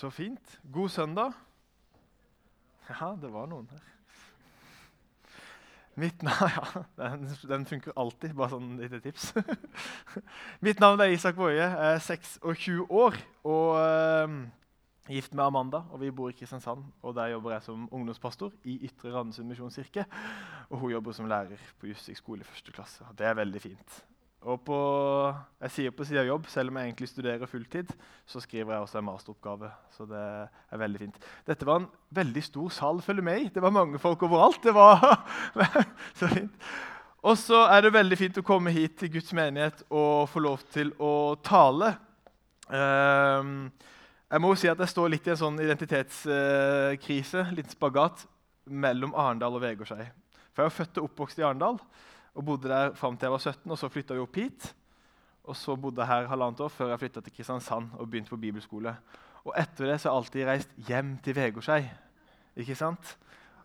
Så fint. God søndag. Ja, det var noen her. Mitt navn, ja, den, den funker alltid. Bare sånn lite tips. Mitt navn er Isak Boje. Er 26 år og uh, gift med Amanda. og Vi bor i Kristiansand. og Der jobber jeg som ungdomspastor i Ytre Randesund misjonskirke. Og hun jobber som lærer på Jussik skole i første klasse. og Det er veldig fint. Og på, jeg sier på siden av jobb, selv om jeg egentlig studerer fulltid, så skriver jeg også en masteroppgave. Så det er veldig fint. Dette var en veldig stor sal følge med i. Det var mange folk overalt. Det var så fint. Og så er det veldig fint å komme hit til Guds menighet og få lov til å tale. Um, jeg må jo si at jeg står litt i en sånn identitetskrise, litt spagat, mellom Arendal og Vegårshei. For jeg er født og oppvokst i Arendal og bodde der fram til jeg var 17. og Så flytta vi opp hit. Og så bodde jeg her halvannet år før jeg flytta til Kristiansand og begynte på bibelskole. Og etter det så har jeg alltid reist hjem til Vegårshei. Ikke sant?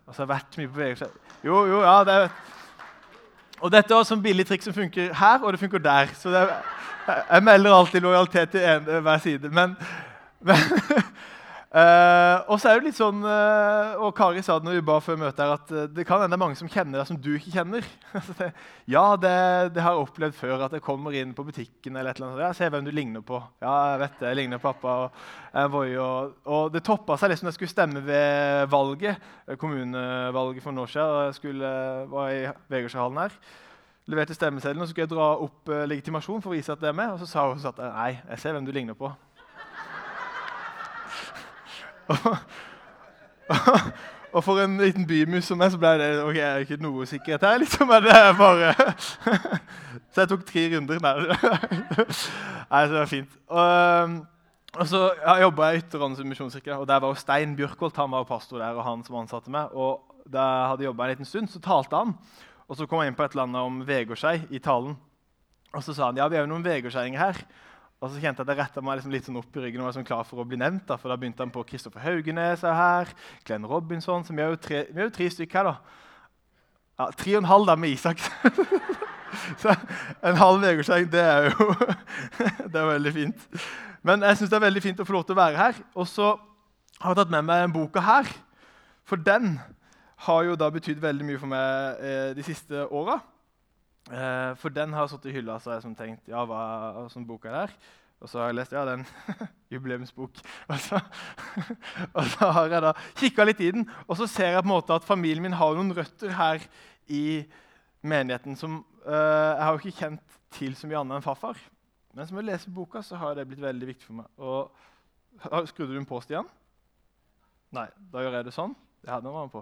Og så har jeg vært mye på Vegårshei. Jo, jo, ja, det er... Og dette er også en billig trikk som funker her, og det funker der. Så er... jeg melder alltid lojalitet til en, hver side. Men, men Uh, og så er det litt sånn, uh, og Kari sa det når vi ba før møtet her, at uh, det kan hende det er mange som kjenner deg som du ikke kjenner. ja, det, det, har jeg opplevd før, at jeg kommer inn på butikken eller et eller annet. Jeg ser hvem du ligner på. Ja, jeg vet det, jeg ligner pappa. Og, og, og det toppa seg liksom jeg skulle stemme ved valget, kommunevalget for noen år siden. Jeg skulle, var i Vegårshallhallen her. Leverte stemmeseddelen, og så skulle jeg dra opp legitimasjon for å vise at det er med. Og så sa hun at nei, jeg ser hvem du ligner på og, for en liten bymus som meg så ble det ok, er ikke noe sikkerhet her. liksom, men det bare... så jeg tok tre runder. Nei, Nei så det var fint. Og, og så ja, jobba jeg i Ytterhåndens misjonskirke, og der var jo Stein Bjørkholt han var pastor der, og han som ansatte meg. og Da jeg hadde jobba en liten stund, så talte han. Og så kom jeg inn på et eller annet om Vegårshei i talen. Og så sa han ja, vi er jo noen vegårsheiinger her. Og så kjente jeg at jeg retta meg liksom litt sånn opp i ryggen og var sånn klar for å bli nevnt. Da, for da begynte han på Kristoffer Haugenes her, Glenn Robinson så Vi er jo tre, er tre stykker her, da. Ja, Tre og en halv da med Isak. så en halv Vegårsheng, det er jo det er veldig fint. Men jeg syns det er veldig fint å få lov til å være her. Og så har jeg tatt med meg en boka her. For den har jo da betydd veldig mye for meg eh, de siste åra. Eh, for den har sittet i hylla så har jeg tenkt ja, hva sånn bok er der? Og så har jeg lest ja, den jubileumsbok. Og så, og så har jeg da kikka litt i den, og så ser jeg på en måte at familien min har noen røtter her i menigheten som uh, jeg har jo ikke kjent til så mye annet enn farfar. Men som jeg leser boka, så har det blitt veldig viktig for meg. Og Skrudde du den på, Stian? Nei, da gjør jeg det sånn. Det hadde han på.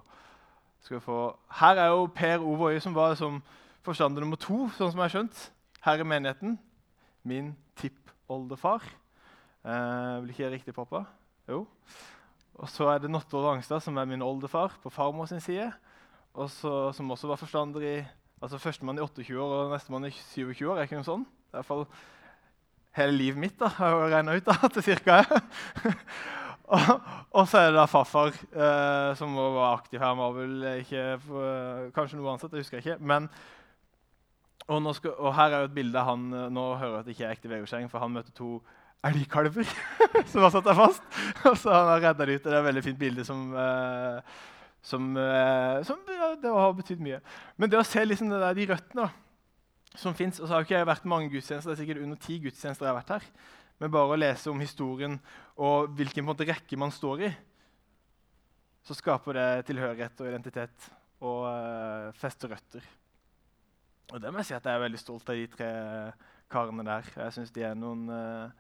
Skal vi få... Her er jo Per Ove som var som forstander nummer to, sånn som jeg har skjønt, her i menigheten. Min tippoldefar. Eh, blir ikke jeg riktig, pappa? Jo. Og så er det Notto Rangstad, som er min oldefar på farmor sin side. Og så, som også var forstander i altså Førstemann i 28 år og nestemann i 27 år. er ikke noe sånn? I hvert fall hele livet mitt da, har jeg regna ut da, til cirka og, så er det da farfar, eh, som var aktiv her. Han var vel ikke for, Kanskje noe annet, jeg husker ikke. Men og, skal, og, her er jo et bilde han Nå hører jeg at det ikke er ekte vegårskjæring, for han møtte to elgkalver som var satt der fast. Og så han har redda det ut. Det er et veldig fint bilde som, eh, som, eh, som ja, det har betydd mye. Men det å se liksom der, de røttene som fins Og så har ikke jeg vært mange gudstjenester, det er sikkert under ti gudstjenester jeg har vært her. Men bare å lese om historien og hvilken måte, rekke man står i, så skaper det tilhørighet og identitet og uh, fester røtter. Og det må jeg si at jeg er veldig stolt av de tre karene der. Jeg synes De er noen, eh,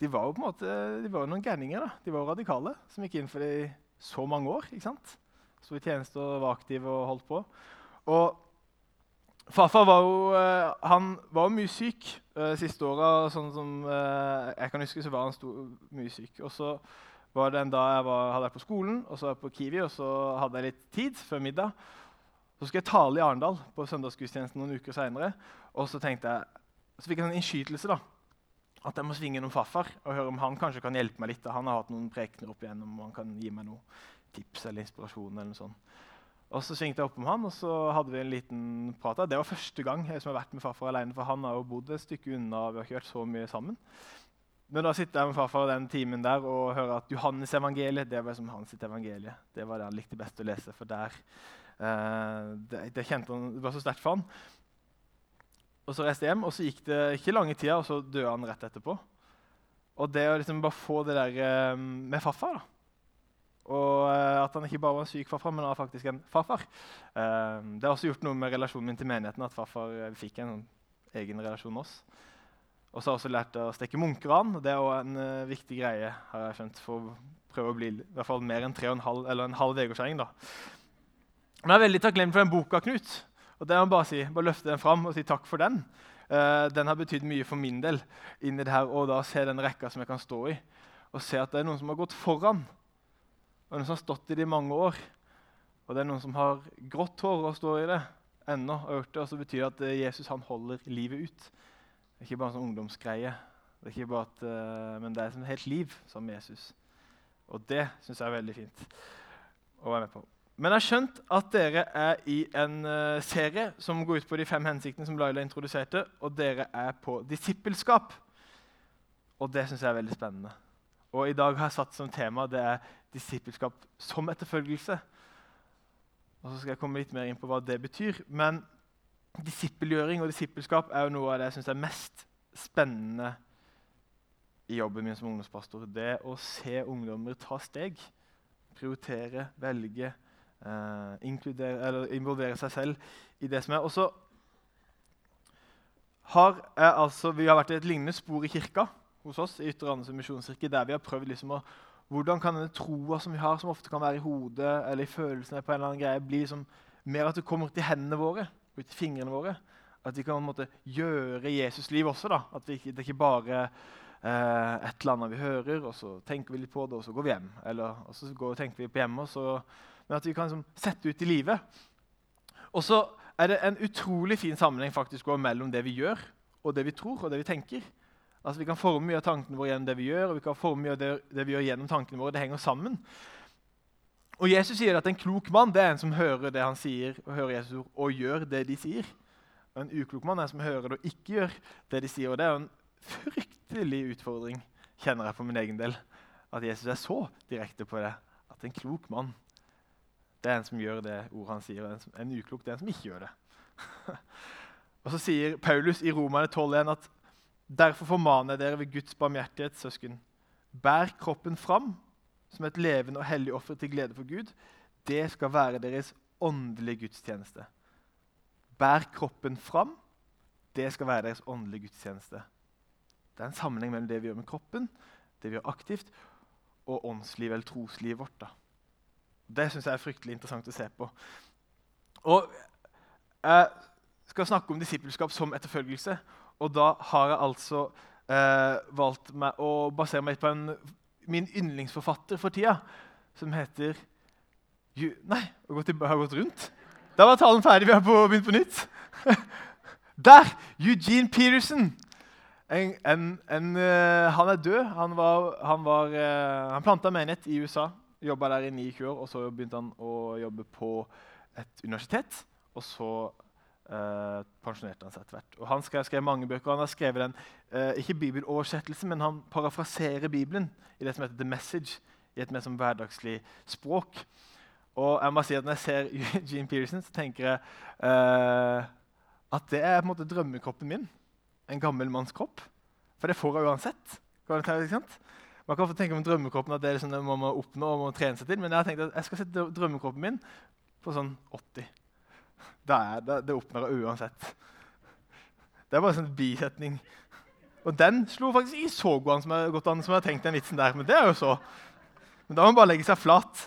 de var jo på en måte, de var noen gærninger. da. De var radikale, som gikk inn for det i så mange år. ikke sant? Sto i tjeneste og var aktiv og holdt på. Og Farfar var jo, uh, han var jo mye syk uh, siste åra. Sånn som uh, jeg kan huske, så var han stor, mye syk. Og så var det en dag jeg var, hadde vært på skolen og så var jeg på Kiwi, og så hadde jeg litt tid før middag. Så skulle jeg tale i Arendal på søndagsgudstjenesten noen uker senere. Og så tenkte jeg, så fikk jeg en innskytelse da, at jeg må svinge innom farfar og høre om han kanskje kan hjelpe meg litt. Han har hatt noen prekener opp igjennom, og han kan gi meg noen tips eller inspirasjon. eller noe sånt. Og Så svingte jeg opp om han, og så hadde vi en liten prat. Det var første gang jeg som har vært med farfar alene, for han har jo bodd et stykke unna. vi har ikke vært så mye sammen. Men da sitter jeg med farfar den timen der og hører at Johannes evangeliet det var som hans evangelie. Det var det han likte best å lese, for der det, det, kjente han, det var så sterkt for han. Og Så reiste jeg hjem, og så gikk det ikke lange tida, og så døde han rett etterpå. Og det å liksom bare få det der eh, med farfar da. Og eh, at han ikke bare var en syk farfar, men han var faktisk en farfar. Eh, det har også gjort noe med relasjonen min til menigheten at farfar eh, fikk en sånn egen relasjon med oss. Og så har jeg også lært å stikke munkeran. Det er også en viktig greie. har jeg skjønt, for å prøve å bli i hvert fall mer enn tre og en halv, eller en halv vegårskjæring. Men jeg er veldig takknemlig for den boka, Knut. Og det må jeg Bare si, bare løfte den fram og si takk for den. Uh, den har betydd mye for min del. inni det her, Og da se den rekka som jeg kan stå i, og se at det er noen som har gått foran. Og noen som har stått i det i mange år. Og det er noen som har grått hår og står i det ennå. Og det, og så betyr det at eh, Jesus han holder livet ut. Det er ikke bare en sånn ungdomsgreie, det er ikke bare at, uh, men det er et helt liv som Jesus. Og det syns jeg er veldig fint å være med på. Men jeg har skjønt at dere er i en uh, serie som går ut på de fem hensiktene som Laila introduserte, og dere er på disippelskap. Og det syns jeg er veldig spennende. Og i dag har jeg satt som tema det er disippelskap som etterfølgelse. Og så skal jeg komme litt mer inn på hva det betyr. Men Disippelgjøring og disippelskap er jo noe av det jeg syns er mest spennende i jobben min som ungdomspastor. Det å se ungdommer ta steg, prioritere, velge, eh, involvere seg selv i det som er. Og så har jeg altså, Vi har vært i et lignende spor i kirka hos oss, i Ytre Andesund misjonskirke, der vi har prøvd liksom å hvordan kan denne troa som vi har, som ofte kan være i hodet eller i følelsene, på en eller annen greie, bli liksom mer at det kommer ut i hendene våre ut i fingrene våre. At vi kan måte, gjøre Jesus liv også. da. At vi, det ikke bare eh, et eller annet vi hører, og så tenker vi litt på det, og så går vi hjem. Eller, og så går, tenker vi på hjemme, så, Men at vi kan liksom, sette ut i livet. Og så er det en utrolig fin sammenheng faktisk mellom det vi gjør, og det vi tror og det vi tenker. Altså Vi kan forme mye av tankene våre gjennom det vi gjør, og vi kan forme mye av det, det vi gjør gjennom tankene våre. Det henger sammen. Og Jesus sier at en klok mann det er en som hører det han sier, og hører Jesus ord, og gjør det de sier. Og En uklok mann er en som hører det og ikke gjør det de sier. Og Det er en fryktelig utfordring, kjenner jeg på min egen del. At Jesus er så direkte på det. At en klok mann det er en som gjør det ordet han sier. Og en, uklok det er en som ikke gjør det. og Så sier Paulus i Romane 12,1 at derfor formaner jeg dere ved Guds barmhjertighet, søsken, bær kroppen fram som et levende og hellig offer til glede for Gud, det skal være deres åndelige gudstjeneste. Bær kroppen fram. Det skal være deres åndelige gudstjeneste. Det er en sammenheng mellom det vi gjør med kroppen, det vi gjør aktivt, og åndslivet eller troslivet vårt. Da. Det syns jeg er fryktelig interessant å se på. Og Jeg skal snakke om disippelskap som etterfølgelse. Og da har jeg altså eh, valgt meg å basere meg på en min yndlingsforfatter for tida, som heter Ju Nei, jeg har gått, har gått rundt. Da var talen ferdig. Vi har begynt på nytt. Der! Eugene Peterson. En, en, en, uh, han er død. Han, var, han, var, uh, han planta menighet i USA. Jobba der i 29 år, og så begynte han å jobbe på et universitet. Og så eh, pensjonerte han seg etter hvert. Og Han skrev, skrev, mange bøker. Han har skrevet den, eh, ikke bibeloversettelse, men han parafraserer Bibelen i det som heter The Message, i et mer som hverdagslig språk. Og jeg må si at Når jeg ser Gene Pearson, så tenker jeg eh, at det er på en måte drømmekroppen min. En gammel manns kropp. For det får jeg uansett. Kan tenke, man kan få tenke om drømmekroppen at det er liksom det man må oppnå og må trene seg til. Men jeg har tenkt at jeg skal sette drømmekroppen min på sånn 80 det, er, det, det oppnår jeg uansett. Det er bare sånn bisetning. Og den slo faktisk i så godt som jeg, an som jeg har tenkt den vitsen der. Men det er jo så. Men da må man bare legge seg flat.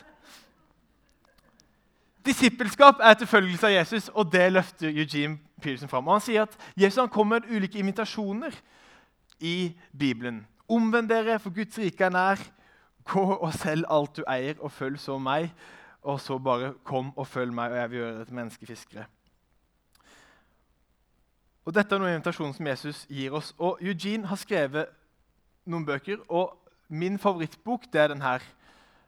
Disippelskap er etterfølgelse av Jesus, og det løfter Eugene Pearson fram. Og han sier at Jesus han kommer med ulike invitasjoner i Bibelen. Omvend dere, for Guds rike er nær. Gå og selg alt du eier, og følg så meg og så bare 'Kom og følg meg, og jeg vil gjøre dere til menneskefiskere'. Og Dette er noen invitasjoner som Jesus gir oss. Og Eugene har skrevet noen bøker, og min favorittbok det er den her,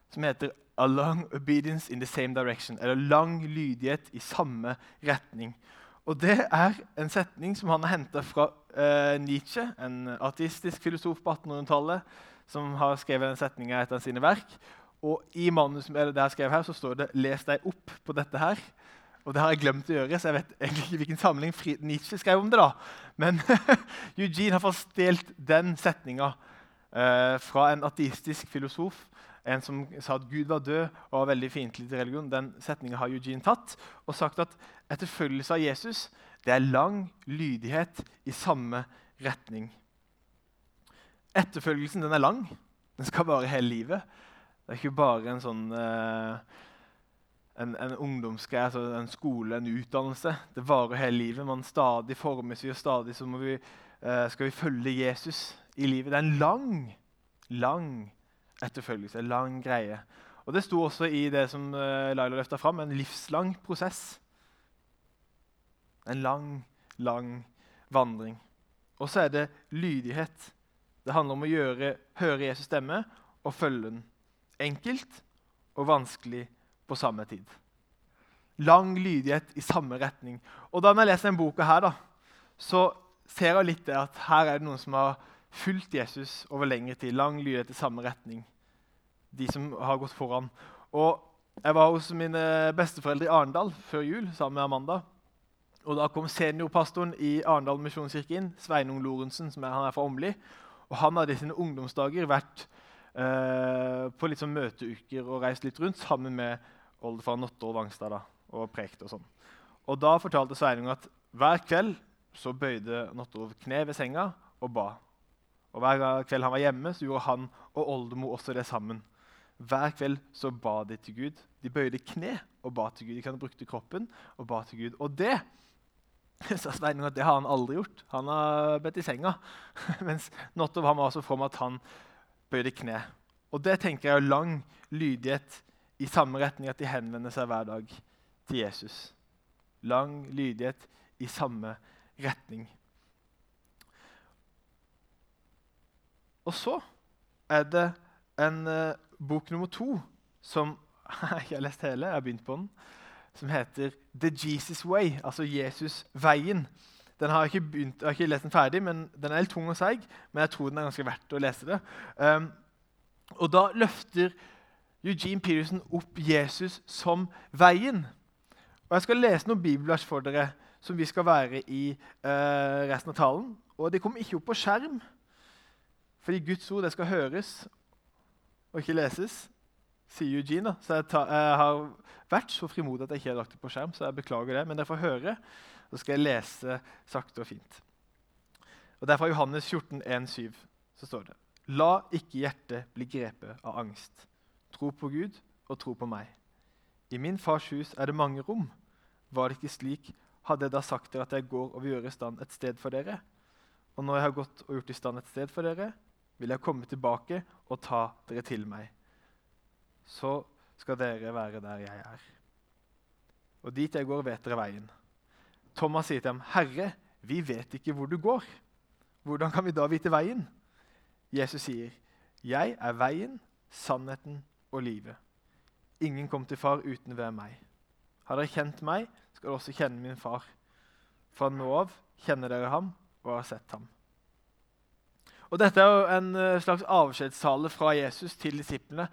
som heter 'A Long Obedience in the Same Direction', eller 'Lang lydighet i samme retning'. Og det er en setning som han har henta fra eh, Nietzsche, en artistisk filosof på 1800-tallet, som har skrevet den setninga etter sine verk. Og I manuset det jeg skrev her, så står det 'Les deg opp på dette her'. Og det har jeg glemt å gjøre, så jeg vet egentlig ikke hvilken sammenheng Nietzsche skrev om det. da. Men Eugene har fått stjålet den setninga eh, fra en ateistisk filosof. En som sa at Gud var død og var veldig fiendtlig til religion. Den setninga har Eugene tatt og sagt at etterfølgelse av Jesus det er lang lydighet i samme retning. Etterfølgelsen den er lang. Den skal vare hele livet. Det er ikke bare en sånn eh, en, en ungdomsgreie, altså en skole, en utdannelse. Det varer hele livet. Man stadig formes vi, og stadig vi, eh, skal vi følge Jesus i livet. Det er en lang, lang etterfølgelse. Lang greie. Og Det sto også i det som eh, Laila løfta fram, en livslang prosess. En lang, lang vandring. Og så er det lydighet. Det handler om å gjøre, høre Jesus stemme og følge den. Enkelt og vanskelig på samme tid. Lang lydighet i samme retning. Og da når jeg leser denne boka, her, da, så ser jeg litt det at her er det noen som har fulgt Jesus over lengre tid. Lang lydighet i samme retning. De som har gått foran. Og Jeg var hos mine besteforeldre i Arendal før jul sammen med Amanda. Og Da kom seniorpastoren i Arendal misjonskirke inn, Sveinung Lorentzen, som er, han er fra Åmli. Og Han hadde i sine ungdomsdager vært eh, på litt sånn møteuker og reist litt rundt sammen med oldefar Notte Vangstad da, og prekt og sånn. Og Da fortalte Sveinung at hver kveld så bøyde Nottorov kne ved senga og ba. Og Hver kveld han var hjemme, så gjorde han og oldemor også det sammen. Hver kveld så ba de til Gud. De bøyde kne og ba til Gud. De kan brukte kroppen og ba til Gud. Og det sa Sveinung at det har han aldri gjort. Han har bedt i senga. Mens Nottov var så from at han bøyde kne. Og det tenker jeg er lang lydighet i samme retning at de henvender seg hver dag til Jesus. Lang lydighet i samme retning. Og så er det en uh, bok nummer to som jeg har lest hele, jeg har begynt på den, som heter The Jesus Way, altså Jesus-veien. Den har jeg, ikke begynt, jeg har ikke lest den ferdig, men den er litt tung og seig. Men jeg tror den er ganske verdt å lese det. Um, og da løfter Eugene Peterson opp Jesus som veien. Og Jeg skal lese noen bibelvers for dere som vi skal være i uh, resten av talen. Og De kommer ikke opp på skjerm, fordi Guds ord det skal høres og ikke leses, sier Eugene. Så jeg, ta, jeg har vært så frimodig at jeg ikke har lagt det på skjerm, så jeg beklager det. Men dere får høre. Så skal jeg lese sakte og fint. Og Det er fra Johannes 14, 1, 7. Så står det La ikke hjertet bli grepet av angst. Tro på Gud og tro på meg. I min fars hus er det mange rom. Var det ikke slik, hadde jeg da sagt dere at jeg går og vil gjøre i stand et sted for dere. Og når jeg har gått og gjort i stand et sted for dere, vil jeg komme tilbake og ta dere til meg. Så skal dere være der jeg er. Og dit jeg går, vet dere veien. Thomas sier til ham, 'Herre, vi vet ikke hvor du går.' Hvordan kan vi da vite veien? Jesus sier, 'Jeg er veien, sannheten og livet.' Ingen kom til far uten ved meg. Har dere kjent meg, skal dere også kjenne min far. Fra nå av kjenner dere ham og har sett ham. Og Dette er jo en eh, slags avskjedstale fra Jesus til disiplene.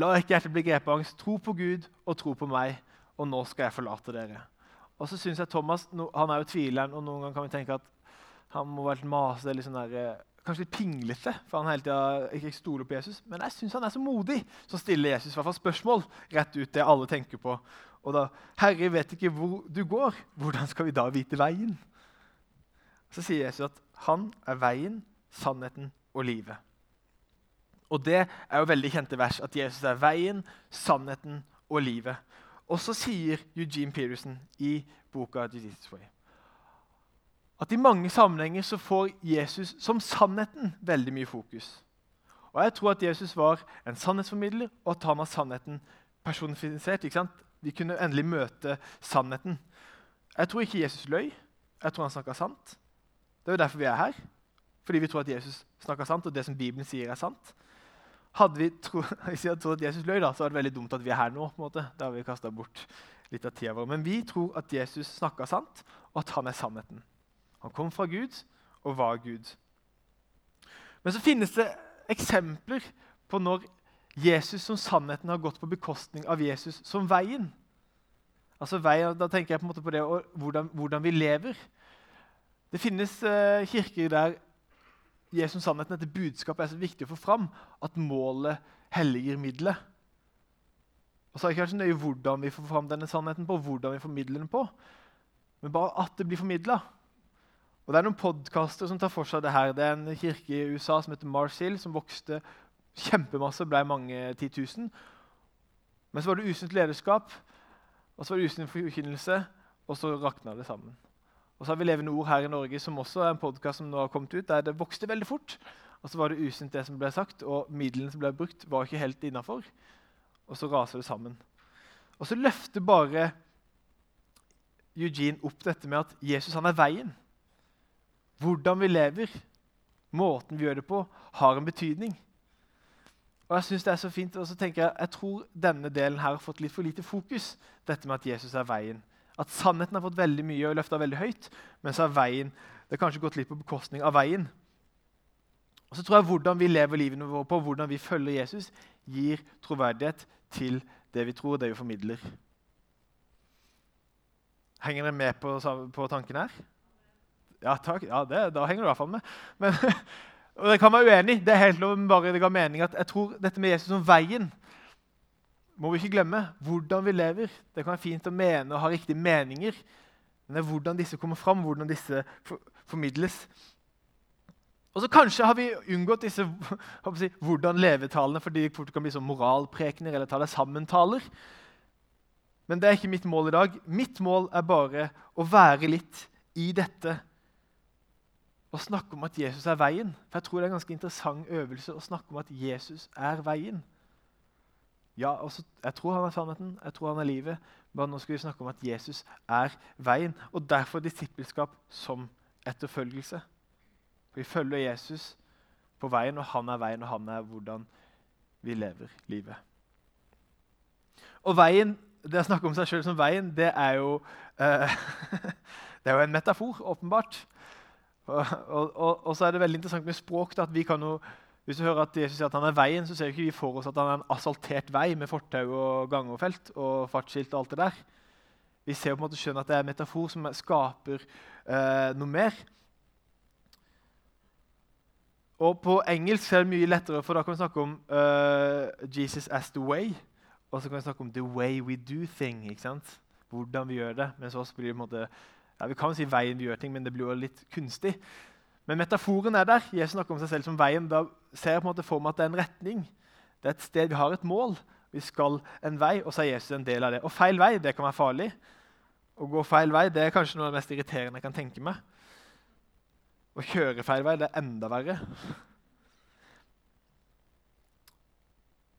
La ikke hjertet bli grepet av angst. Tro på Gud og tro på meg, og nå skal jeg forlate dere. Og så synes jeg Thomas han er jo tvileren, og noen ganger kan vi tenke at han må være litt masete, litt sånn eh, kanskje litt pinglete, for han hele tida ikke stoler på Jesus. Men jeg syns han er så modig som stiller Jesus hvert fall spørsmål rett ut det alle tenker på. Og da 'Herre, vet ikke hvor du går. Hvordan skal vi da vite veien?' Så sier Jesus at han er veien, sannheten og livet. Og det er jo veldig kjente vers, at Jesus er veien, sannheten og livet. Og så sier Eugene Peterson i boka Jesus Way at i mange sammenhenger så får Jesus som sannheten veldig mye fokus. Og Jeg tror at Jesus var en sannhetsformidler, og at han var sannheten personifisert. ikke sant? Vi kunne endelig møte sannheten. Jeg tror ikke Jesus løy. Jeg tror han snakka sant. Det er jo derfor vi er her. Fordi vi tror at Jesus snakker sant, og det som Bibelen sier, er sant. Hadde vi tro, hvis vi hadde trodd at Jesus løy, da, så var det veldig dumt at vi er her nå. på en måte. Da har vi kastet bort litt av tida vår. Men vi tror at Jesus snakka sant, og at han er sannheten. Han kom fra Gud og var Gud. Men så finnes det eksempler på når Jesus som sannheten har gått på bekostning av Jesus som veien. Altså veien, Da tenker jeg på en måte på det og hvordan, hvordan vi lever. Det finnes eh, kirker der Jesus sannheten, dette budskapet er så viktig å få fram at målet helliger middelet. Og så er det ikke så nøye hvordan vi får fram denne sannheten på, hvordan vi formidler den på, men bare at det blir formidla. Og Det er noen podkaster som tar for seg det her. Det er en kirke i USA som heter Mars Hill, som vokste kjempemasse, ble mange titusen. Men så var det usunt lederskap, og så var det usunn forkynnelse, og så rakna det sammen. Og så har vi Levende Ord her i Norge, som også er en podkast som nå har kommet ut, der det vokste veldig fort. Og så var det usunt, det som ble sagt, og midlene som ble brukt, var ikke helt innafor. Og så raser det sammen. Og så løfter bare Eugene opp dette med at Jesus han er veien. Hvordan vi lever, måten vi gjør det på, har en betydning. Og Jeg synes det er så fint, og så tenker jeg, jeg tror denne delen her har fått litt for lite fokus. Dette med at Jesus er veien. At sannheten har fått veldig mye og løfta veldig høyt, mens har veien, det har kanskje gått litt på bekostning av veien. Og så tror jeg Hvordan vi lever livene våre på, hvordan vi følger Jesus, gir troverdighet til det vi tror, det vi formidler. Henger dere med på, på tanken her? Ja, takk. Ja, det, da henger du i hvert fall med. Men, og Dere kan være uenig. Det er helt lov, men bare det ga mening at jeg tror dette med Jesus som veien må vi ikke glemme. Hvordan vi lever. Det kan være fint å mene og ha riktige meninger. Men det er hvordan disse kommer fram, hvordan disse for, formidles. Og så Kanskje har vi unngått disse si, hvordan levetalene fordi det kan bli sånn moralprekener eller ta deg sammen-taler. Men det er ikke mitt mål i dag. Mitt mål er bare å være litt i dette og snakke om at Jesus er veien. For Jeg tror det er en ganske interessant øvelse å snakke om at Jesus er veien. Ja, også, Jeg tror han er sannheten, jeg tror han er livet. Men nå skal vi snakke om at Jesus er veien. Og derfor disippelskap som etterfølgelse. Vi følger Jesus på veien, og han er veien, og han er hvordan vi lever livet. Og veien, Det å snakke om seg sjøl som veien, det er jo eh, det er jo en metafor, åpenbart. Og, og, og, og, så er det veldig interessant med språk. at vi kan jo hvis du hører at Jesus sier at han er veien, så ser ikke vi for oss at han er en asfaltert vei med fortau og gangfelt og fartsskilt og alt det der. Vi ser på en måte skjønner at det er en metafor som skaper eh, noe mer. Og På engelsk er det mye lettere, for da kan vi snakke om uh, Jesus as the way. Og så kan vi snakke om the way we do thing. ikke sant? Hvordan vi gjør det. Mens oss blir det på en måte, ja, Vi kan si veien vi gjør ting, men det blir jo litt kunstig. Men metaforen er der. Jesus snakker om seg selv som veien. Da ser jeg på en måte for meg at det er en retning. Det er et sted vi har et mål. Vi skal en vei, og så er Jesus en del av det. Og feil vei det kan være farlig. Å gå feil vei det er kanskje noe av det mest irriterende jeg kan tenke meg. Å kjøre feil vei det er enda verre.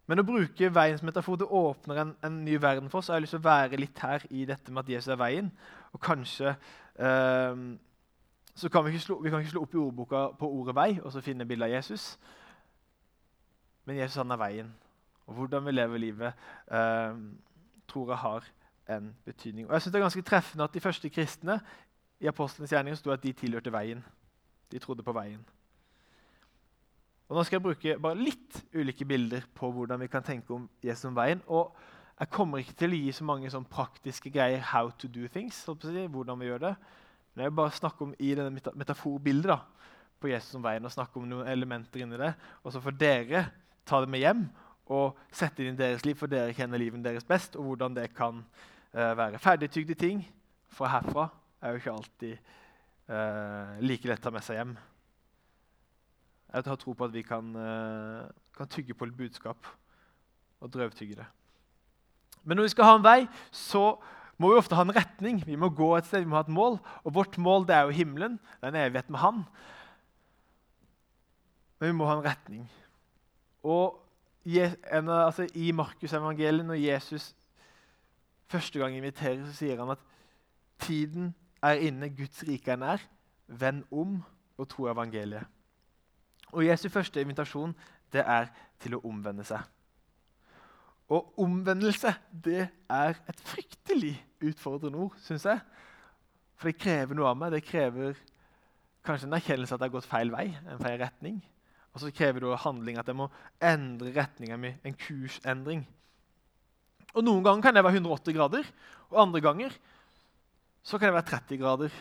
Men å bruke veiens metafor det åpner en, en, ny verden for oss. Jeg har lyst til å være litt her i dette med at Jesus er veien. Og kanskje eh, så kan vi, ikke slå, vi kan ikke slå opp i ordboka på ordet 'vei' og så finne bilde av Jesus. Men Jesus han er veien. Og hvordan vi lever livet, eh, tror jeg har en betydning. Og jeg synes Det er ganske treffende at de første kristne i apostlenes gjerninger sto at de tilhørte veien. De trodde på veien. Og Nå skal jeg bruke bare litt ulike bilder på hvordan vi kan tenke om Jesus som veien. Og jeg kommer ikke til å gi så mange sånn praktiske greier 'how to do things'. hvordan vi gjør det. Men jeg vil bare snakke om i denne metaforbildet da, på Jesus som veien og snakke om noen elementer inni det. Og så får dere ta det med hjem og sette det inn i deres liv, for dere kjenner livet deres best. Og hvordan det kan uh, være. Ferdigtygde ting fra herfra er jo ikke alltid uh, like lett å ta med seg hjem. Jeg har tro på at vi kan, uh, kan tygge på litt budskap og drøvtygge det. Men når vi skal ha en vei, så må vi ofte ha en retning. Vi må gå et sted, vi må ha et mål. Og vårt mål det er jo himmelen. Det er en evighet med Han. Men vi må ha en retning. Og altså, I Markusevangeliet, når Jesus første gang inviterer, så sier han at tiden er inne, Guds rike er nær. Vend om og tro evangeliet. Og Jesu første invitasjon det er til å omvende seg. Og omvendelse det er et fryktelig utfordrende ord, syns jeg. For det krever noe av meg. Det krever kanskje en erkjennelse at jeg har gått feil vei, en feil retning. Og så krever det handling, at jeg må endre retninga mi, en kursendring. Og Noen ganger kan det være 180 grader, og andre ganger så kan det være 30 grader.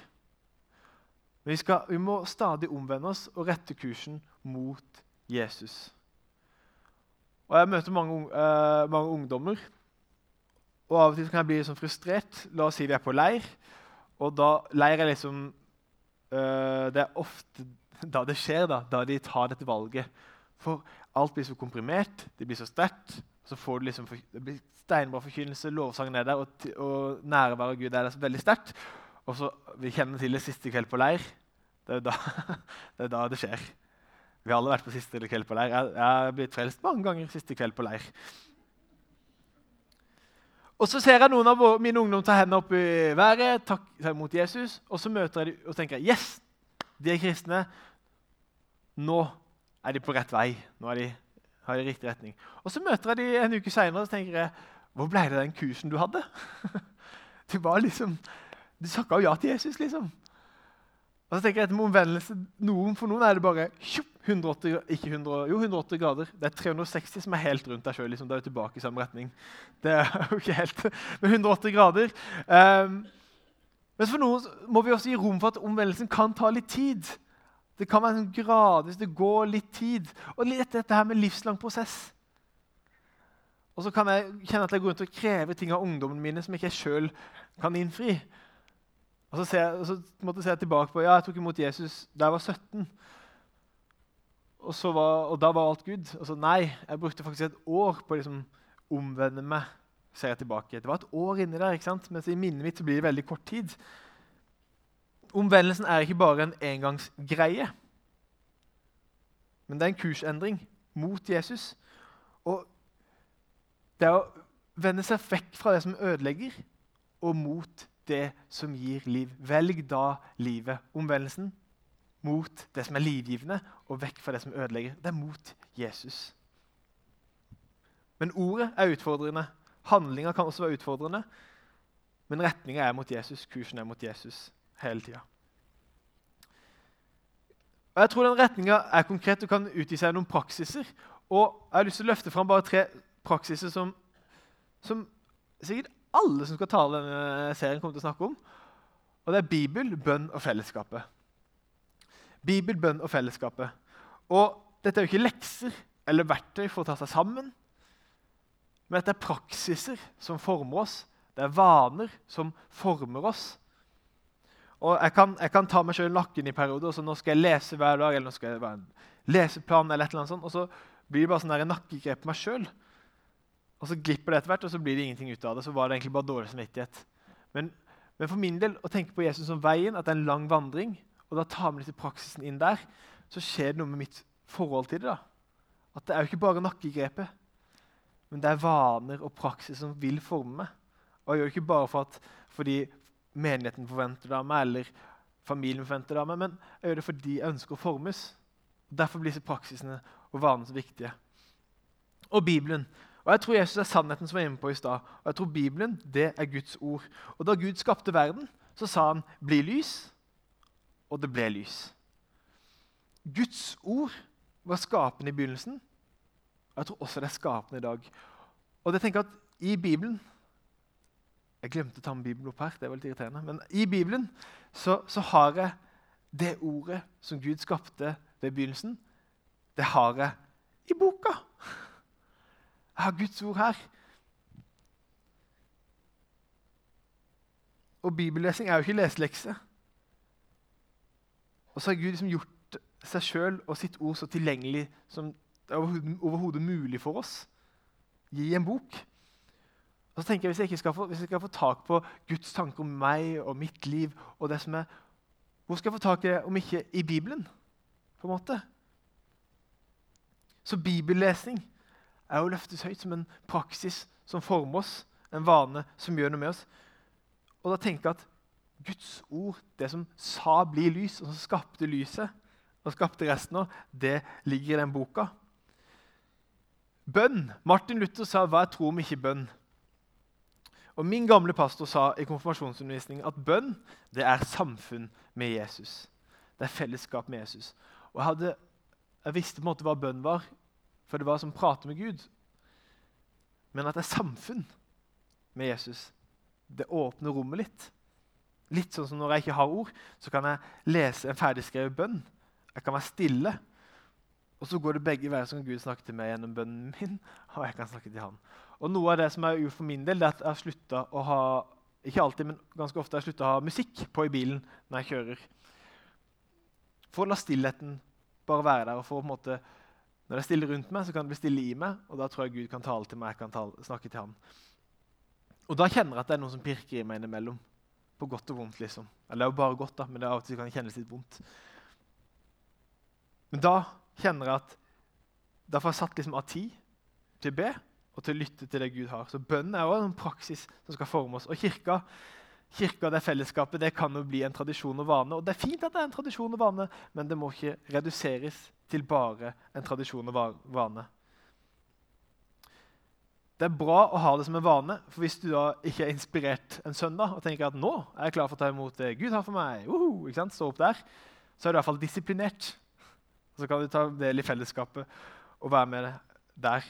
Men vi, skal, vi må stadig omvende oss og rette kursen mot Jesus. Og Jeg møter mange, uh, mange ungdommer, og av og til kan jeg bli sånn frustrert. La oss si vi er på leir, og da leir er liksom uh, Det er ofte da det skjer, da, da de tar dette valget. For alt blir så komprimert, det blir så sterkt. Så får du liksom, det blir steinbra forkynnelse, lovsangen er der, og, og nærværet av Gud er der så veldig sterkt. Og så, Vi kjenner til det siste kveld på leir. Det er da det, er da det skjer. Vi har alle vært på siste kveld på leir. Jeg, jeg har blitt frelst mange ganger siste kveld på leir. Og Så ser jeg noen av mine ungdom ta hendene opp i været, ta imot Jesus. Og så møter jeg dem og tenker yes, de er kristne. Nå er de på rett vei. Nå er de, har de riktig retning. Og Så møter jeg dem en uke seinere og tenker jeg, hvor ble det av den kursen du hadde? Du var liksom, du sakka jo ja til Jesus, liksom. Og så tenker jeg etter med omvendelse, noen, For noen er det bare 180, ikke 100, jo, 180 grader. Det er 360 som er helt rundt deg sjøl. Liksom. Det er jo tilbake i samme retning. Det er jo ikke helt med 180 grader. Um, men for noen må vi også gi rom for at omvendelsen kan ta litt tid. Det kan være sånn gradvis, det går litt tid. Og litt dette her med livslang prosess. Og så kan jeg kjenne at jeg går rundt og krever ting av ungdommene mine som ikke jeg sjøl kan innfri. Og så, ser jeg, og så måtte jeg se tilbake på ja, jeg tok imot Jesus da jeg var 17. Og, var, og da var alt good. Og så nei, jeg brukte faktisk et år på å liksom, omvende meg. ser jeg tilbake. Det var et år inni der, ikke sant? mens i minnet mitt blir det veldig kort tid. Omvendelsen er ikke bare en engangsgreie, men det er en kursendring mot Jesus. Og det er å vende seg vekk fra det som ødelegger, og mot det som gir liv. Velg da livet. Omvendelsen mot det som er livgivende, og vekk fra det som ødelegger. Det er mot Jesus. Men ordet er utfordrende. Handlinga kan også være utfordrende. Men retninga er mot Jesus, kursen er mot Jesus hele tida. Jeg tror den retninga er konkret og kan utgi seg noen praksiser. Og Jeg har lyst til å løfte fram bare tre praksiser som, som sikkert alle som skal tale denne serien, kommer til å snakke om. Og det er Bibel, bønn og fellesskapet. Bibel, bønn og fellesskapet. Og dette er jo ikke lekser eller verktøy for å ta seg sammen. Men dette er praksiser som former oss. Det er vaner som former oss. Og Jeg kan, jeg kan ta meg sjøl nakken i perioder. så Nå skal jeg lese hver dag, eller nå skal jeg være en leseplan, eller et eller annet sånt, og så blir det bare sånn nakkegrep på meg sjøl. Og så glipper det etter hvert, og så blir det ingenting ut av det. Så var det egentlig bare dårlig samvittighet. Men, men, for min del, å tenke på Jesus som veien, at det er en lang vandring, og da tar vi litt praksisen inn der, så skjer det noe med mitt forhold til det. da. At det er jo ikke bare nakkegrepet, men det er vaner og praksis som vil forme meg. Og jeg gjør det ikke bare for at, fordi menigheten forventer det av meg, eller familien forventer det av meg, men jeg gjør det fordi jeg ønsker å formes. Derfor blir disse praksisene og vanene så viktige. Og Bibelen og Jeg tror Jesus er sannheten som var inne på i stad. Og jeg tror Bibelen det er Guds ord. Og Da Gud skapte verden, så sa han 'bli lys', og det ble lys. Guds ord var skapende i begynnelsen, og jeg tror også det er skapende i dag. Og jeg tenker at i Bibelen Jeg glemte å ta med Bibelen opp her. det var litt irriterende, Men i Bibelen så, så har jeg det ordet som Gud skapte ved begynnelsen, det har jeg i boka. Jeg har Guds ord her. Og bibellesing er jo ikke leselekse. Og så har Gud liksom gjort seg sjøl og sitt ord så tilgjengelig som det er overhodet mulig for oss. Gi en bok. Og så tenker jeg, Hvis jeg ikke skal få, hvis jeg skal få tak på Guds tanker om meg og mitt liv og det som er, Hvor skal jeg få tak i det om ikke i Bibelen? på en måte? Så bibellesning er å løftes høyt som en praksis som former oss, en vane som gjør noe med oss. Og da tenker jeg at Guds ord, det som sa 'bli lys', og som skapte lyset, og skapte resten av, det ligger i den boka. Bønn. Martin Luther sa 'hva er tro om ikke bønn'? Og Min gamle pastor sa i konfirmasjonsundervisningen at bønn det er samfunn med Jesus. Det er fellesskap med Jesus. Og Jeg, hadde, jeg visste på en måte hva bønn var, for det var som prate med Gud. Men at det er samfunn med Jesus, det åpner rommet litt. Litt sånn som når jeg ikke har ord, så kan jeg lese en ferdigskrevet bønn. Jeg kan være stille. Og så går det begge veier, så kan Gud snakke til meg gjennom bønnen min, og jeg kan snakke til han. Og Noe av det som er gjort for min del, det er at jeg har slutta å ha ikke alltid, men ganske ofte har jeg å ha musikk på i bilen når jeg kjører. For å la stillheten bare være der. og for å på en måte, Når det er stille rundt meg, så kan det bli stille i meg, og da tror jeg Gud kan tale til meg. jeg kan tale, snakke til han. Og da kjenner jeg at det er noe som pirker i meg innimellom. På godt og vondt, liksom. Eller det er jo bare godt, da, men det er av og til kan kjennes litt vondt. Men da kjenner jeg at da får jeg satt liksom av tid til å be og til å lytte til det Gud har. Så bønnen er også en praksis som skal forme oss. Og kirka, kirka det fellesskapet det kan jo bli en tradisjon og vane. Og det er fint at det er en tradisjon og vane, men det må ikke reduseres til bare en tradisjon og vane. Det er bra å ha det som en vane, for hvis du da ikke er inspirert en søndag og tenker at nå er jeg klar for å ta imot det Gud har for meg, uh, sant? stå opp der, så er du i hvert fall disiplinert. Så kan du ta del i fellesskapet og være med der.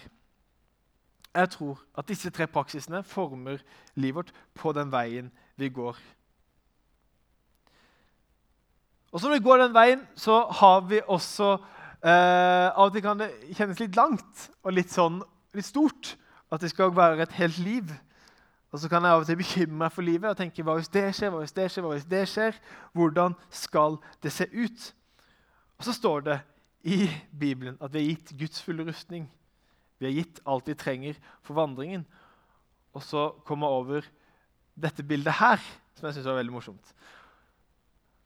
Jeg tror at disse tre praksisene former livet vårt på den veien vi går. Og så Når vi går den veien, så har vi også eh, Av og til kan det kjennes litt langt og litt, sånn, litt stort at det skal være et helt liv. Og så kan jeg av og til bekymre meg for livet og tenke hva hvis det skjer, hva hvis det skjer, hva hvis det skjer? Hvordan skal det se ut? Og så står det i Bibelen at vi har gitt Guds fulle rustning. Vi har gitt alt vi trenger for vandringen. Og så kommer jeg over dette bildet her, som jeg syns var veldig morsomt.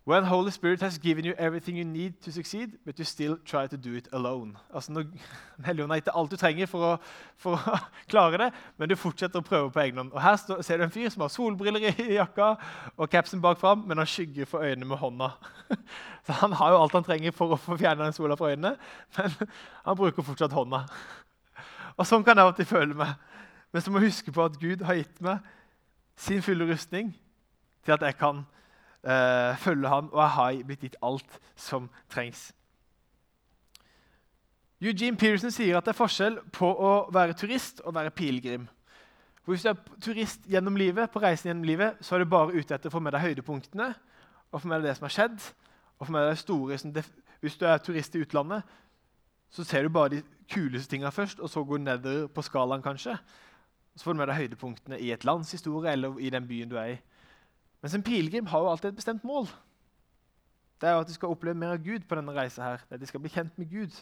When Holy Spirit has given you everything you need to succeed, but you still try to do it alone. Altså når Helligånden har gitt alt du trenger for å, for å, klare det, men du fortsetter å prøve på egen hånd. Og Her står, ser du en fyr som har solbriller i jakka og capsen bak fram, men han skygger for øynene med hånda. Så Han har jo alt han trenger for å få fjerna den sola fra øynene, men han bruker fortsatt hånda. Og Sånn kan jeg alltid føle meg. Men så må jeg huske på at Gud har gitt meg sin fulle rustning til at jeg kan uh, følge han, og jeg har blitt gitt alt som trengs. Eugene Pearson sier at det er forskjell på å være turist og være pilegrim. Hvis du er turist gjennom livet, på reisen gjennom livet, så er du bare ute etter å få med deg høydepunktene og få med deg det som har skjedd. og få med deg store. Hvis du er turist i utlandet, så ser du bare de kuleste tingene først, og så går du nedover på skalaen. kanskje. Så får du med deg høydepunktene i et lands historie eller i den byen du er i. Mens en pilegrim har jo alltid et bestemt mål. Det er jo at de skal oppleve mer av Gud på denne reisa. her. Det er at de skal bli kjent med Gud.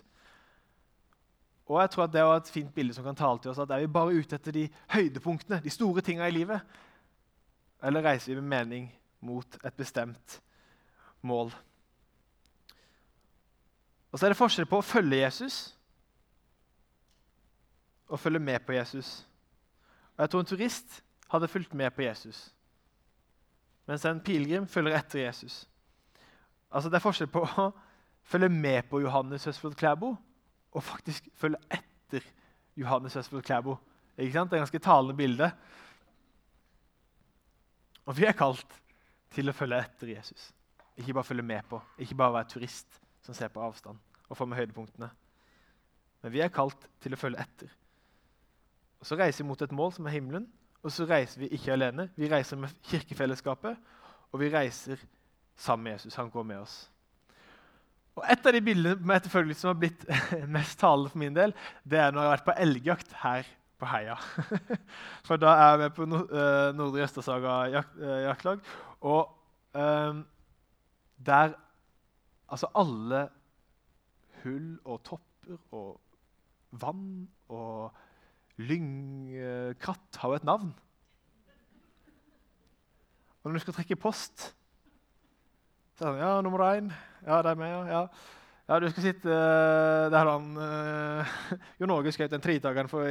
Og jeg tror at Det er et fint bilde som kan tale til oss at er vi bare ute etter de høydepunktene, de store tinga i livet? Eller reiser vi med mening mot et bestemt mål? Og så er det forskjell på å følge Jesus og følge med på Jesus. Og Jeg tror en turist hadde fulgt med på Jesus mens en pilegrim følger etter Jesus. Altså Det er forskjell på å følge med på Johannes Høsflot Klæbo og faktisk følge etter Johannes Høsflot Klæbo. Ikke sant? Det er et ganske talende bilde. Og vi er kalt til å følge etter Jesus. Ikke bare følge med på, ikke bare være turist som ser på avstand og får med høydepunktene. Men vi er kalt til å følge etter. Og Så reiser vi mot et mål som er himmelen, og så reiser vi ikke alene. Vi reiser med kirkefellesskapet, og vi reiser sammen med Jesus. Han går med oss. Og Et av de bildene som har blitt mest talende for min del, det er når jeg har vært på elgjakt her på Heia. For da er jeg med på eh, Nordre Østersaga eh, jaktlag. Og um, der Altså alle hull og topper og vann og Lyngkratt har jo et navn. Og når du skal trekke post så er det sånn, Ja, nummer én. Ja, det er meg, ja. ja. du skal sitte uh, der han uh, Jo Norge skjøt den tritakeren for,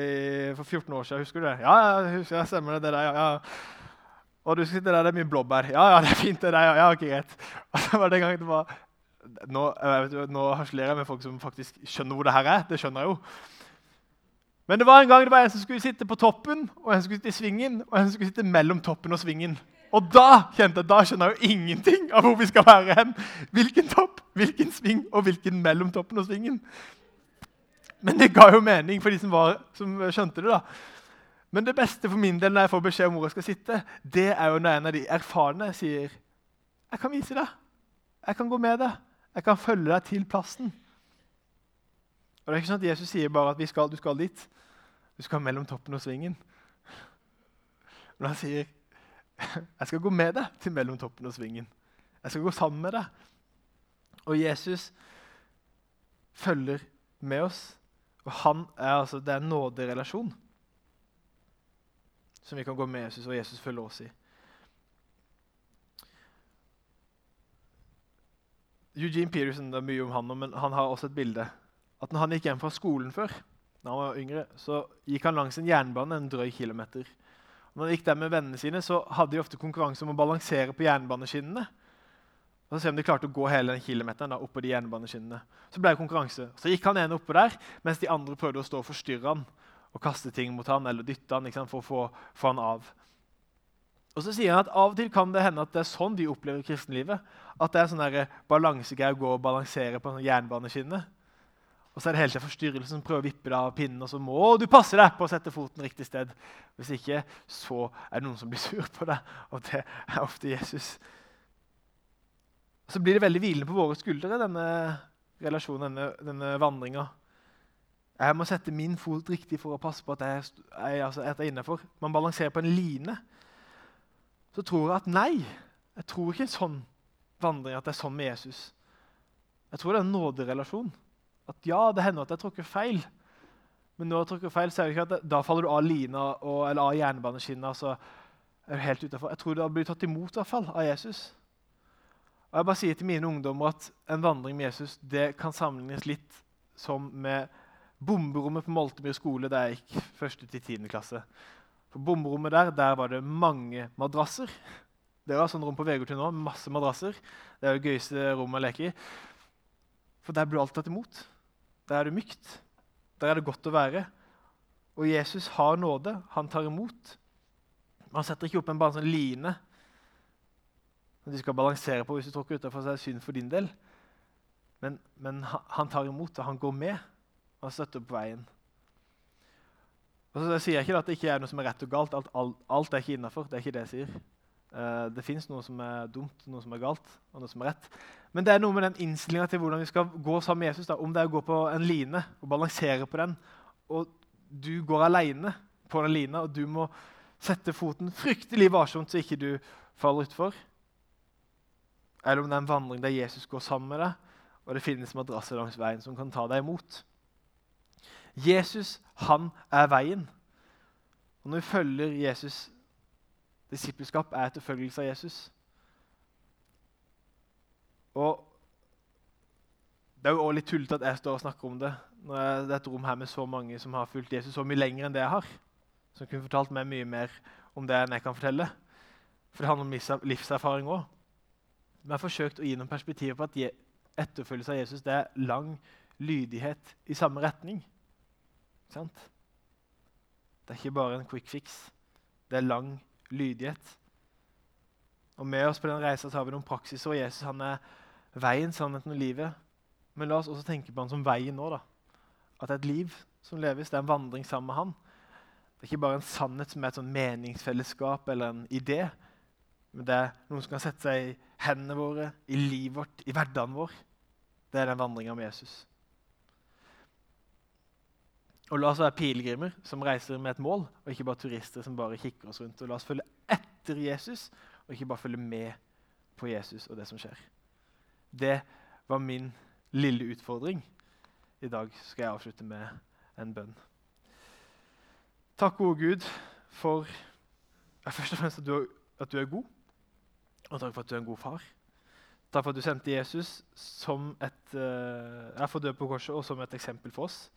for, 14 år siden. Husker du det? Ja, ja, husker, jeg stemmer det. det der, ja, ja. Og du skal sitte der, det er mye blåbær. Ja, ja, det er fint. det der, ja, ja, ok, greit. Og så var det en gang det var, Nå, nå harselerer jeg med folk som faktisk skjønner hvor det her er. Det skjønner jeg jo. Men det var en gang det var en som skulle sitte på toppen, og en som skulle sitte i svingen, og en som skulle sitte mellom toppen og svingen. Og da kjente jeg, da skjønner jeg jo ingenting av hvor vi skal være hen. Hvilken topp, hvilken sving og hvilken mellom toppen og svingen. Men det ga jo mening for de som, var, som skjønte det. da. Men det beste for min del når jeg får beskjed om hvor jeg skal sitte, det er jo når en av de erfarne sier jeg kan vise deg. Jeg kan gå med deg. Jeg kan følge deg til plassen. Og det er ikke sånn at Jesus sier bare at skal, du skal dit. Du skal mellom toppen og svingen. Men han sier jeg skal gå med deg til mellom toppen og svingen. Jeg skal gå sammen med deg. Og Jesus følger med oss. Og han er altså, Det er en nåderelasjon som vi kan gå med Jesus, og Jesus følger oss i. Eugene Peterson, det er mye om han, men han har også et bilde. At når han gikk hjem fra skolen før, når han var yngre, så gikk han langs en jernbane en drøy kilometer. Når han gikk der med vennene sine, så hadde de ofte konkurranse om å balansere på jernbaneskinnene. Og så se om de klarte å gå hele den kilometeren da, oppå de jernbaneskinnene. Så ble det konkurranse. Så gikk han ene oppå der, mens de andre prøvde å stå og forstyrre han og kaste ting mot han, eller dytte han sant, for å få, få, han av. Og så sier han at Av og til kan det hende at det er sånn de opplever kristenlivet. At det er sånn balansegreie å gå og balansere på jernbaneskinnet. Og så er det hele tida forstyrrelsen som prøver å vippe deg av pinnen, og så må du passe deg på å sette foten riktig sted. Hvis ikke så er det noen som blir sur på deg, og det er ofte Jesus. Så blir det veldig hvilende på våre skuldre, denne relasjonen, denne, denne vandringa. Jeg må sette min fot riktig for å passe på at jeg, jeg, altså, jeg er innafor. Man balanserer på en line. Så tror jeg at nei, jeg tror ikke en sånn vandring at det er sånn med Jesus. Jeg tror det er en nåderelasjon. At ja, det hender at jeg tråkker feil. Men når jeg tråkker feil, så er det ikke at det, da faller du av lina og, eller av jernbaneskinna. Så er du helt utenfor. Jeg tror du har blitt tatt imot i hvert fall, av Jesus. Og Jeg bare sier til mine ungdommer at en vandring med Jesus det kan sammenlignes litt som med bomberommet på Moltemyr skole da jeg gikk første til 10. klasse. På bomberommet der der var det mange madrasser. Det var sånn rom på Vegårtun nå, masse madrasser. Det er jo det gøyeste rommet å leke i. For der du alt tatt imot. Der er du mykt. Der er det godt å være. Og Jesus har nåde. Han tar imot. Han setter ikke opp en bare sånn line som de skal balansere på hvis du tråkker utafor, så er det synd for din del. Men, men, han tar imot, og han går med og støtter på veien. Og så sier jeg ikke at det ikke er noe som er rett og galt. Alt, alt, alt er ikke innafor. Det er ikke det jeg sier. Uh, det fins noe som er dumt, noe som er galt, og noe som er rett. Men det er noe med den innstillinga til hvordan vi skal gå sammen med Jesus. Da. Om det er å gå på en line og balansere på den, og du går aleine på den lina, og du må sette foten fryktelig varsomt så ikke du faller utfor. Eller om det er en vandring der Jesus går sammen med deg, og det finnes madrasser langs veien som kan ta deg imot. Jesus, han er veien. Og når vi følger Jesus Disippelskap er etterfølgelse av Jesus. Og Det er jo også litt tullete at jeg står og snakker om det når det er et rom her med så mange som har fulgt Jesus så mye lenger enn det jeg har. Som kunne fortalt meg mye mer om det enn jeg kan fortelle. For det handler om livserfaring òg. Men jeg har forsøkt å gi noen perspektiver på at etterfølgelse av Jesus det er lang lydighet i samme retning. Sant? Det er ikke bare en quick fix. Det er lang lydighet. Og Med oss på den reisa har vi noen praksiser, og Jesus han er veien, sannheten og livet. Men la oss også tenke på han som veien nå. da. At det er et liv som leves, det er en vandring sammen med han. Det er ikke bare en sannhet som er et sånn meningsfellesskap eller en idé. Men det er noen som kan sette seg i hendene våre, i livet vårt, i hverdagen vår. Det er den vandringa med Jesus. Og la oss være pilegrimer som reiser med et mål, og ikke bare turister som bare kikker oss rundt. Og la oss følge etter Jesus, og ikke bare følge med på Jesus og det som skjer. Det var min lille utfordring. I dag skal jeg avslutte med en bønn. Takk, gode Gud, for først og fremst at du, er, at du er god, og takk for at du er en god far. Takk for at du sendte Jesus som et, uh, for død på korset og som et eksempel for oss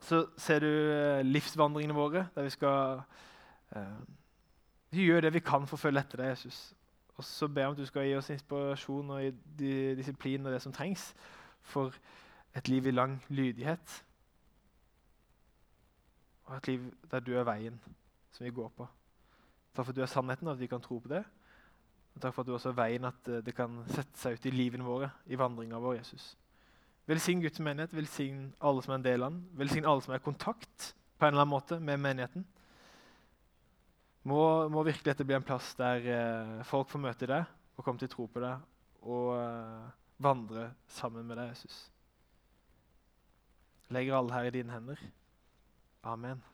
så ser du eh, livsvandringene våre, der vi skal eh, gjøre det vi kan for å følge etter deg, Jesus. Og så ber jeg om at du skal gi oss inspirasjon og disiplin og det som trengs for et liv i lang lydighet. og et liv der du er veien som vi går på. Takk for at du er sannheten, og at vi kan tro på det. Og takk for at du også er veien, at eh, det kan sette seg ut i livene våre, i vandringa vår, Jesus. Velsign Guds menighet, velsign alle som er en del av den. Velsign alle som er i kontakt på en eller annen måte med menigheten. Må, må virkelig dette bli en plass der eh, folk får møte deg og komme til tro på deg og eh, vandre sammen med deg, Jesus. Legger alle her i dine hender. Amen.